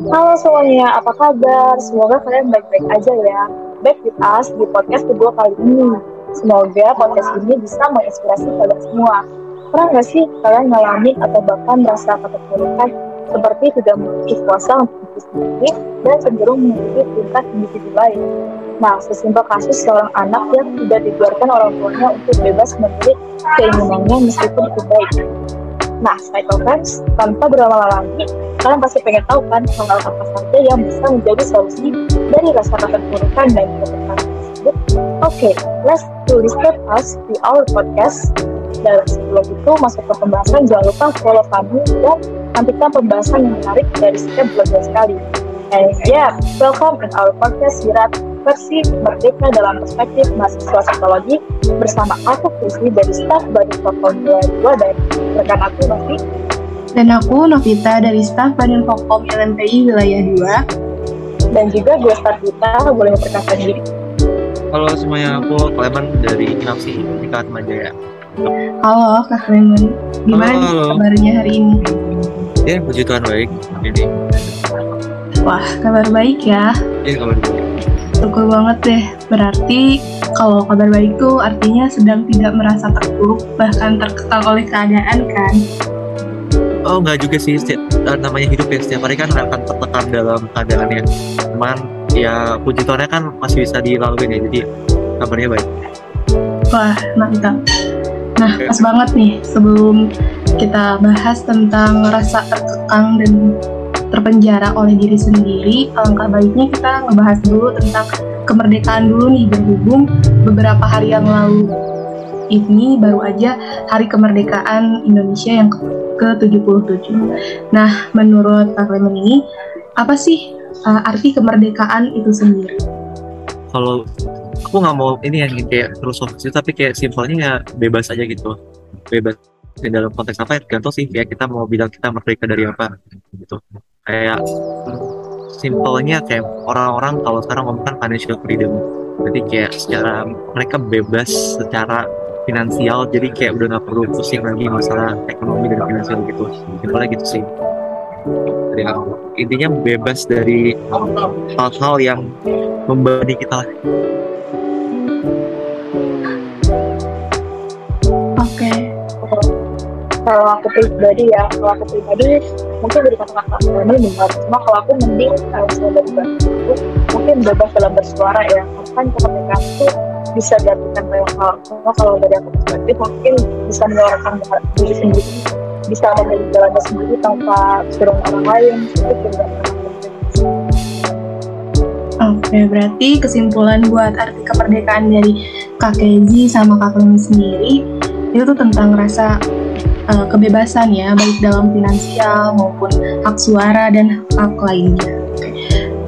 Halo semuanya, apa kabar? Semoga kalian baik-baik aja ya. Back with us di podcast kedua kali ini. Semoga podcast ini bisa menginspirasi kalian semua. Pernah nggak sih kalian ngalamin atau bahkan merasa keterpurukan seperti tidak memiliki kuasa untuk diri sendiri dan cenderung mengikuti perintah individu lain? Nah, sesimpel kasus seorang anak yang tidak dibiarkan orang tuanya untuk bebas memilih keinginannya meskipun itu baik. Nah, Psycho Friends, tanpa berlama-lama lagi, kalian pasti pengen tahu kan hal apa saja yang bisa menjadi solusi dari rasa keterpurukan dan keterpurukan tersebut. Oke, okay, let's do this us di our podcast. Dan sebelum itu masuk ke pembahasan, jangan lupa follow kami dan nantikan pembahasan yang menarik dari setiap belajar sekali. And yeah, welcome in our podcast Wirat versi Merdeka dalam perspektif mahasiswa psikologi bersama aku Kristi dari staf Badan Fokom 22 dan rekan aku Novi dan aku Novita dari staf Badan Fokom LMPI Wilayah 2 dan juga gue Starvita boleh memperkenalkan diri Halo semuanya, aku Klemen dari Inapsi Tingkat Majaya. Halo Kak Klemen, gimana halo, halo. kabarnya hari ini? Ya, puji Tuhan baik ini. Wah, kabar baik ya. Iya, kabar baik. Syukur banget deh. Berarti kalau kabar baik itu artinya sedang tidak merasa terpuruk bahkan terkekang oleh keadaan kan? Oh enggak juga sih, setiap, eh, namanya hidup ya setiap hari kan akan tertekan dalam keadaan yang cuman ya puji Tuhan kan masih bisa dilalui ya jadi kabarnya baik. Wah mantap. Nah pas banget nih sebelum kita bahas tentang rasa terkekang dan terpenjara oleh diri sendiri, alangkah baiknya kita ngebahas dulu tentang kemerdekaan dulu nih berhubung beberapa hari yang lalu ini baru aja hari kemerdekaan Indonesia yang ke-77. Nah, menurut Pak Clement ini, apa sih uh, arti kemerdekaan itu sendiri? Kalau aku nggak mau ini yang kayak filosofis tapi kayak simpelnya ya bebas aja gitu bebas dalam konteks apa ya tergantung sih kayak kita mau bilang kita merdeka dari apa gitu. Kayak simpelnya kayak orang-orang kalau sekarang ngomongkan financial freedom. Jadi kayak secara mereka bebas secara finansial jadi kayak udah nggak perlu pusing lagi masalah ekonomi dan finansial gitu. Simpelnya gitu sih. Dari aku intinya bebas dari hal-hal yang membebani kita kalau aku pribadi ya kalau aku pribadi mungkin dari kata-kata ini benar cuma kalau aku mending kalau saya dari aku mungkin bebas dalam bersuara ya. Kan kemerdekaan itu bisa diartikan banyak hal. Cuma kalau dari aku perspektif mungkin bisa menyuarakan diri sendiri. Bisa memilih jalannya sendiri tanpa suruh orang lain. Itu juga Oke, berarti kesimpulan buat arti kemerdekaan dari Kak Kezi sama Kak Lemi sendiri itu tuh tentang rasa uh, kebebasan ya, baik dalam finansial maupun hak suara dan hak lainnya.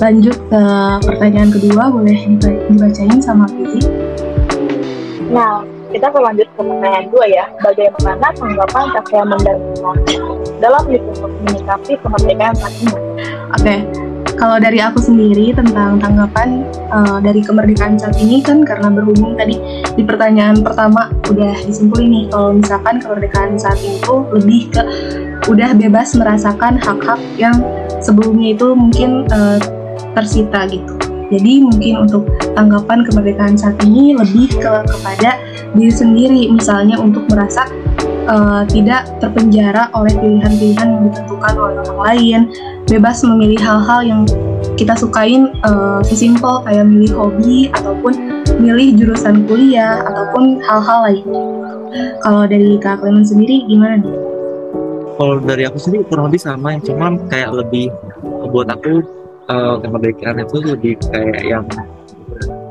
Lanjut ke pertanyaan kedua, boleh dibacain sama Fizi? Nah, kita akan lanjut ke pertanyaan dua ya. Bagaimana tanggapan Kak dan dalam menyikapi kemerdekaan saat ini? Oke, okay kalau dari aku sendiri tentang tanggapan uh, dari kemerdekaan saat ini kan karena berhubung tadi di pertanyaan pertama udah disimpulin nih kalau misalkan kemerdekaan saat ini tuh lebih ke udah bebas merasakan hak-hak yang sebelumnya itu mungkin uh, tersita gitu. Jadi mungkin untuk tanggapan kemerdekaan saat ini lebih ke kepada diri sendiri misalnya untuk merasa uh, tidak terpenjara oleh pilihan-pilihan yang ditentukan oleh orang lain bebas memilih hal-hal yang kita sukain uh, kayak milih hobi ataupun milih jurusan kuliah ataupun hal-hal lain. Kalau dari Kak Clement sendiri gimana nih? Kalau dari aku sendiri kurang lebih sama, yang cuman kayak lebih buat aku uh, kemerdekaan itu lebih kayak yang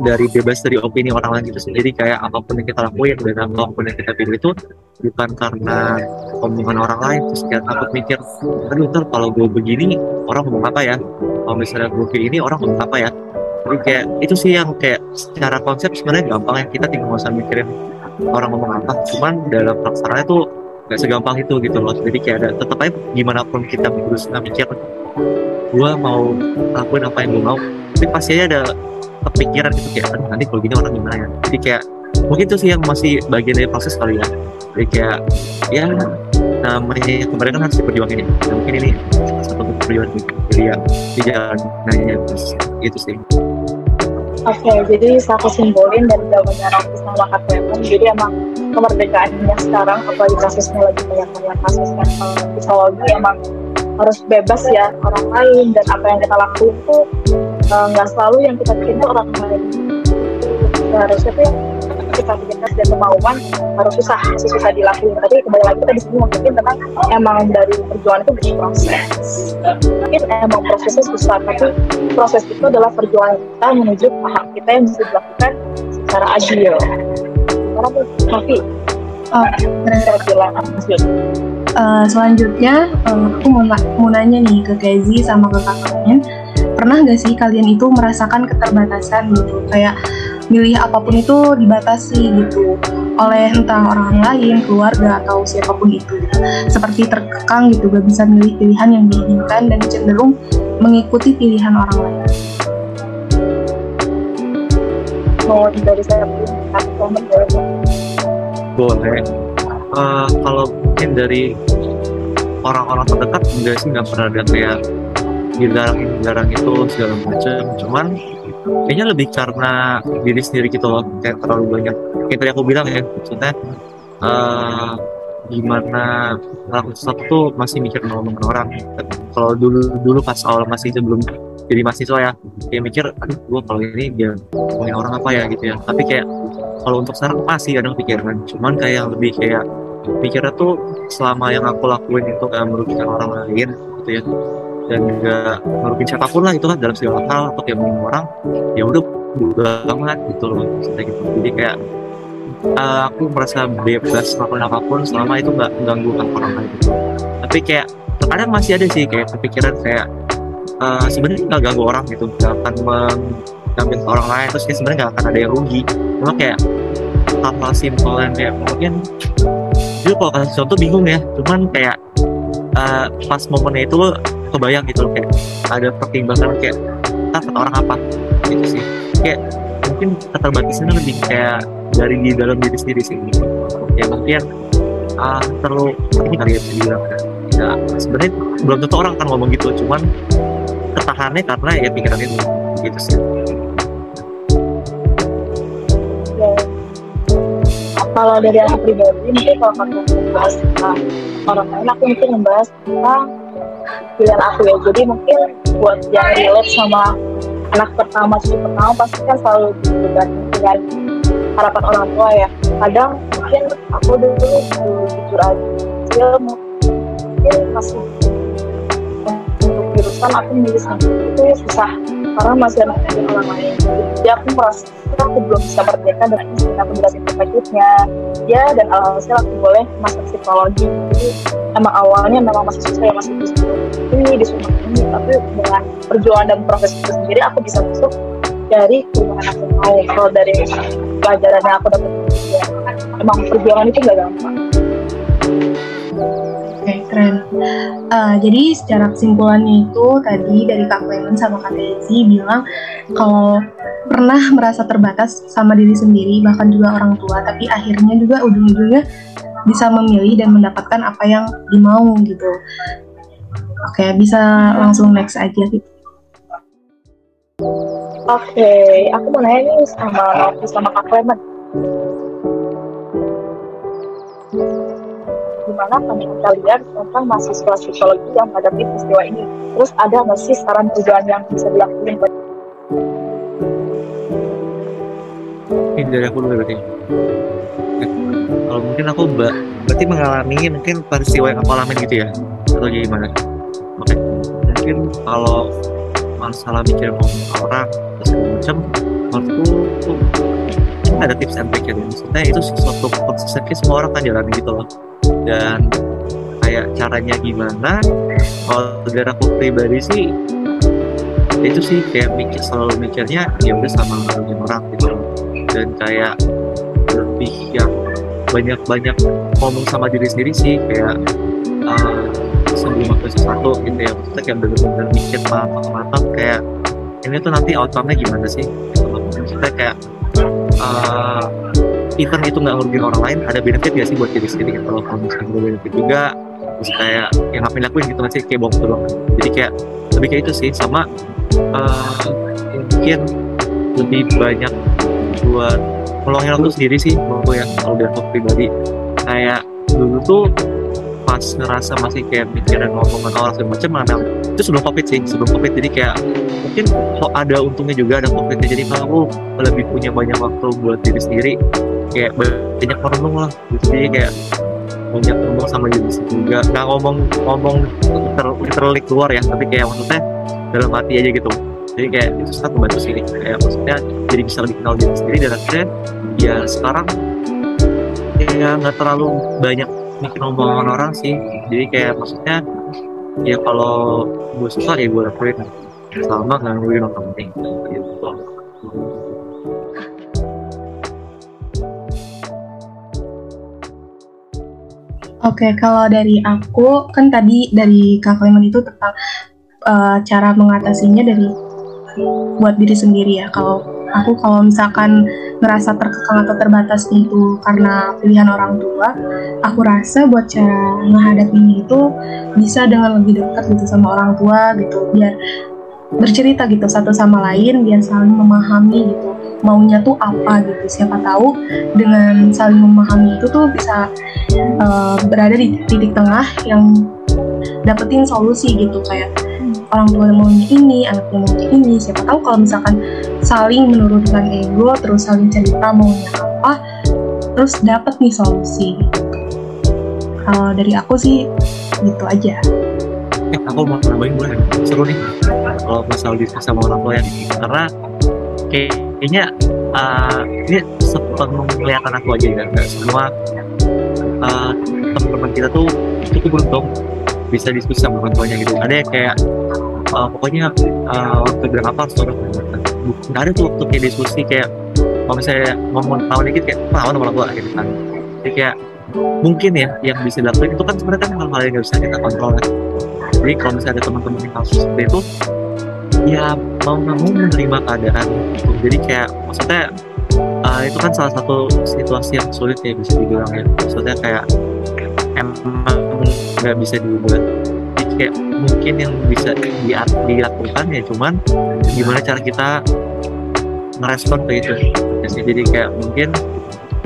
dari bebas dari opini orang lain itu sendiri kayak apa pun yang kita lakuin dan apa pun yang kita pilih itu bukan karena omongan orang lain terus kayak takut mikir aduh ntar kalau gue begini orang ngomong apa ya? Kalau misalnya gue kayak ini orang ngomong apa ya? Jadi kayak itu sih yang kayak secara konsep sebenarnya gampang ya. Kita tinggal usah mikirin orang ngomong apa. Cuman dalam pelaksanaannya tuh gak segampang itu gitu loh. Jadi kayak ada tetap aja gimana pun kita berusaha mikir gue mau lakuin apa yang gue mau. Tapi pasti ada kepikiran gitu kayak nanti kalau gini orang gimana ya? Jadi kayak mungkin itu sih yang masih bagian dari proses kali ya. Jadi kayak ya namanya kemarin kan harus diperjuangin ya. Nah, mungkin ini satu bentuk perjuangan jadi ya di jalan nanya terus itu sih. Oke, jadi saya kesimpulan dari jawabannya Rocky sama Clement, jadi emang kemerdekaannya sekarang, apalagi kasusnya lagi banyak-banyak kasus kan psikologi emang harus bebas ya orang lain dan apa yang kita tuh eh, nggak uh, selalu yang kita bikin tuh orang lain. Harusnya tuh kita bikin dan kemauan harus susah susah dilakuin. Tapi kembali lagi kita di sini mungkin tentang emang dari perjuangan itu berproses mungkin emang prosesnya susah tapi proses itu adalah perjuangan kita menuju hak kita yang bisa dilakukan secara adil karena tuh tapi oh, uh, selanjutnya uh, aku mau, mau nanya nih ke Kezi sama ke kakaknya pernah gak sih kalian itu merasakan keterbatasan gitu? Kayak milih apa pun itu dibatasi gitu. Oleh entah orang lain, keluarga atau siapa pun itu. Seperti terkekang gitu gak bisa milih pilihan yang diinginkan dan cenderung mengikuti pilihan orang lain. Mau dari saya boleh. Uh, kalau mungkin dari orang-orang terdekat enggak sih nggak pernah ada kayak dilarang itu segala macam. Cuman kayaknya lebih karena diri sendiri gitu loh. Kayak terlalu banyak. Kayak tadi aku bilang ya maksudnya uh, gimana melakukan sesuatu tuh masih mikir ngomongin orang. Kalau dulu dulu pas awal masih sebelum jadi mahasiswa ya kayak mikir aduh gue kalau ini dia ngomongin orang apa ya gitu ya. Tapi kayak kalau untuk sekarang masih kadang pikiran cuman kayak lebih kayak pikirnya tuh selama yang aku lakuin itu kayak merugikan orang lain gitu ya dan juga merugikan siapa pun lah itu kan dalam segala hal atau kayak orang ya udah banget gitu loh maksudnya gitu jadi kayak uh, aku merasa bebas melakukan apa pun selama itu nggak mengganggu orang lain gitu. tapi kayak terkadang masih ada sih kayak kepikiran kayak uh, sebenarnya nggak ganggu orang gitu nggak akan mengambil orang lain terus kayak sebenarnya nggak akan ada yang rugi cuma kayak hal-hal simpel yang kayak mungkin jadi kalau kasih contoh bingung ya cuman kayak uh, pas momennya itu kebayang gitu loh kayak ada pertimbangan kayak ah, kata orang apa? Gitu sih. Kayak mungkin keterbatasannya lebih kayak dari di dalam diri sendiri sih gitu. ya mungkin uh, terlalu ini kali ya bisa dibilang kan. Ya sebenarnya belum tentu orang kan ngomong gitu cuman ketahannya karena ya pikiran itu gitu sih. Kalau dari aku pribadi mungkin kalau kamu membahas tentang orang lain aku mungkin membahas tentang pilihan aku ya. Jadi mungkin buat yang relate sama anak pertama cucu pertama pasti kan selalu bergantung dengan harapan orang tua ya. Kadang mungkin aku dulu jujur aja mungkin masih jurusan aku sendiri itu susah karena masih ada orang lain. Jadi aku merasa aku belum bisa merdeka istri aku jelasin perspektifnya ya dan alhasil aku boleh masuk psikologi. Jadi emang awalnya memang masih susah ya masih disuruh ini disuruh ini tapi dengan perjuangan dan proses itu sendiri aku bisa masuk dari hubungan aku mau. Kalau dari pelajaran yang aku dapat ya emang perjuangan itu gak gampang Oke, keren. Uh, jadi secara kesimpulannya itu tadi dari Kak Clement sama Kak Desi bilang kalau pernah merasa terbatas sama diri sendiri bahkan juga orang tua, tapi akhirnya juga ujung-ujungnya bisa memilih dan mendapatkan apa yang dimau gitu. Oke, bisa langsung next aja gitu. Oke, okay, aku mau nanya nih sama sama Kak Clement gimana pandangan kalian tentang mahasiswa psikologi yang menghadapi peristiwa ini? Terus ada nggak sih saran tujuan yang bisa dilakukan? Ini dari aku dulu berarti. Kalau mungkin aku mbak berarti mengalami mungkin peristiwa yang aku alami gitu ya atau gimana? Oke, mungkin kalau masalah ngomong orang segala macam, menurutku ada tips and trick ya maksudnya itu sesuatu yang semua orang kan jalan gitu loh dan kayak caranya gimana kalau dari aku pribadi sih itu sih kayak mikir selalu mikirnya ya udah sama orang gitu. Dan kayak lebih yang banyak-banyak ngomong sama diri sendiri sih kayak uh, sebelum aku sesuatu gitu ya. Maksudnya kayak bener-bener mikir matang-matang kayak ini tuh nanti outcome-nya gimana sih? Gitu maksudnya kayak uh, even itu nggak ngerugiin orang lain ada benefit gak sih buat diri sendiri kalau kalau misalnya ada benefit juga terus kayak yang ngapain lakuin gitu nggak sih? Kayak bohong doang. Jadi kayak lebih kayak itu sih sama uh, mungkin lebih banyak buat meluangin waktu sendiri sih menurutku ya kalau aku pribadi. Kayak dulu tuh pas ngerasa masih kayak mikirin ngomongan orang segala macam mana itu sebelum covid sih sebelum covid. Jadi kayak mungkin kok ada untungnya juga ada covid jadi kalau aku lebih punya banyak waktu buat diri sendiri kayak banyak merenung lah. Gitu jadi kayak banyak ngomong sama sendiri juga. Nggak ngomong ngomong ter literally keluar ya tapi kayak maksudnya dalam hati aja gitu. Jadi kayak itu sangat membantu sih. Kayak maksudnya jadi bisa lebih kenal diri sendiri dan akhirnya ya sekarang ya nggak terlalu banyak mikir omongan orang sih. Jadi kayak maksudnya ya kalau gue suka ya gue lakuin. Selama nggak ngeluarin orang penting. Gitu Oke, kalau dari aku kan tadi dari Kak Clement itu tentang uh, cara mengatasinya dari buat diri sendiri ya. Kalau aku kalau misalkan ngerasa terkekang atau terbatas itu karena pilihan orang tua, aku rasa buat cara menghadapinya itu bisa dengan lebih dekat gitu sama orang tua gitu, biar bercerita gitu satu sama lain biar saling memahami gitu. Maunya tuh apa gitu siapa tahu dengan saling memahami itu tuh bisa uh, berada di titik tengah yang dapetin solusi gitu kayak orang tua yang maunya ini anaknya maunya ini siapa tahu kalau misalkan saling menurunkan ego terus saling cerita maunya apa terus dapet nih solusi kalau dari aku sih gitu aja. Eh aku mau nambahin boleh? Seru nih kalau masalah diskusi sama orang tua ya karena kayaknya uh, ini sepenglihatan aku aja kan nggak semua uh, teman-teman kita tuh cukup beruntung bisa diskusi sama orang tuanya gitu. Ada yang kayak uh, pokoknya uh, waktu bilang apa harus orang ada tuh waktu kayak diskusi kayak kalau misalnya ngomong tahu dikit kayak lawan sama tua gitu kan. Jadi kayak mungkin ya yang bisa dilakukan itu kan sebenarnya kan hal-hal yang nggak bisa kita kontrol kan. Jadi kalau misalnya ada teman-teman yang kasus seperti itu ya mau nggak mau menerima keadaan gitu. jadi kayak maksudnya uh, itu kan salah satu situasi yang sulit ya bisa dibilang ya. Maksudnya kayak emang nggak bisa jadi kayak mungkin yang bisa dilakukan ya cuman gimana cara kita ngerespon ke itu. Jadi kayak mungkin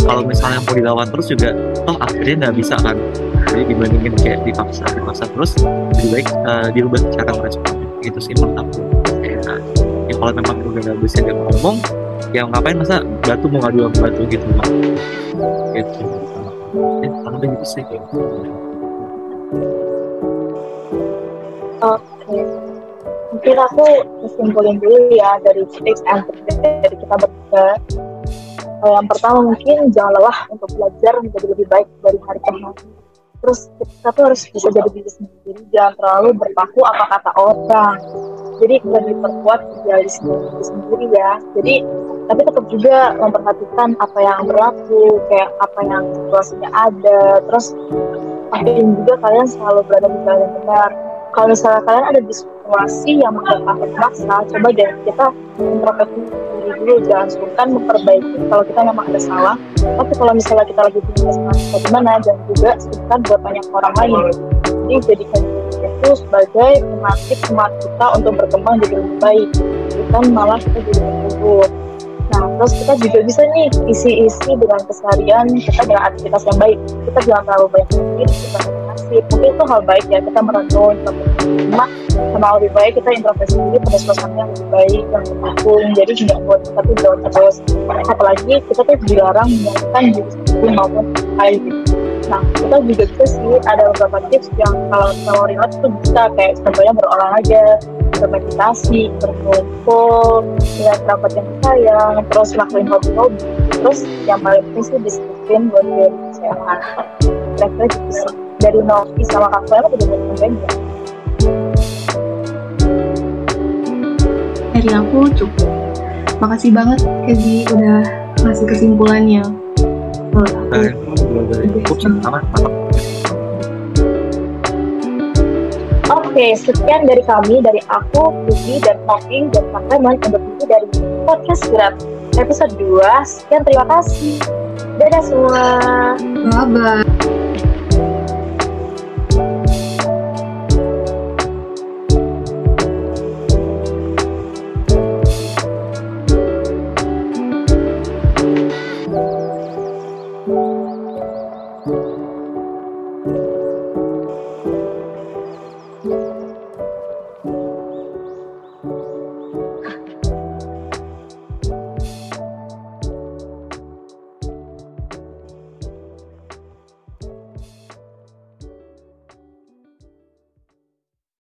kalau misalnya mau dilawan terus juga toh akhirnya nggak bisa kan. Jadi dibandingin kayak dipaksa dipaksa terus lebih baik uh, dirubah cara merespon itu sih menurut aku ya kalau memang udah nggak bisa dia ngomong ya ngapain masa batu mau ngadu sama batu gitu loh gitu. Ya kurang lebih gitu sih Oke, mungkin aku kesimpulin dulu ya dari tips and dari kita berdua. Yang pertama mungkin jangan lelah untuk belajar menjadi lebih baik dari hari ke hari. Terus kita tuh harus bisa jadi diri sendiri jangan terlalu berpaku apa kata orang jadi lebih perkuat idealis diri sendiri ya. Jadi tapi tetap juga memperhatikan apa yang berlaku kayak apa yang situasinya ada. Terus pastiin juga kalian selalu berada di jalan yang benar. Kalau misalnya kalian ada di situasi yang menghadapi maksa coba deh kita introspeksi diri dulu. Jangan sungkan memperbaiki kalau kita memang ada salah. Tapi kalau misalnya kita lagi punya kesalahan bagaimana? Dan juga sungkan buat banyak orang lain. Jadi jadikan itu sebagai pematip semangat kita untuk berkembang jadi lebih baik bukan malah kita jadi terpuruk Nah, terus kita juga bisa nih isi-isi dengan keseharian kita dengan aktivitas yang baik. Kita jangan terlalu banyak mikir, kita nasib. Mungkin itu hal baik ya, kita merenung, kita cuma sama lebih baik kita introspeksi diri pada suasana yang lebih baik, yang mendukung. Jadi tidak buat tapi jauh terus. Apalagi kita tuh dilarang menyanyikan diri sendiri maupun lain. Nah, kita juga bisa sih ada beberapa tips yang kalau kalau relate itu bisa kayak contohnya berolahraga, bermeditasi, berkumpul, dengan kerabat yang sayang, terus lakuin hobi-hobi, terus yang paling penting sih disiplin buat diri sehat. Kira-kira gitu sih. Dari Novi sama Kak Fela udah mau tambahin ya? Dari aku cukup. Makasih banget Kezi udah ngasih kesimpulannya. Oke, sekian dari kami, dari aku, Vivi, dan Novi, dan Kak Clement untuk dari podcast Gerak episode 2. Sekian, terima kasih. Dadah semua. Bye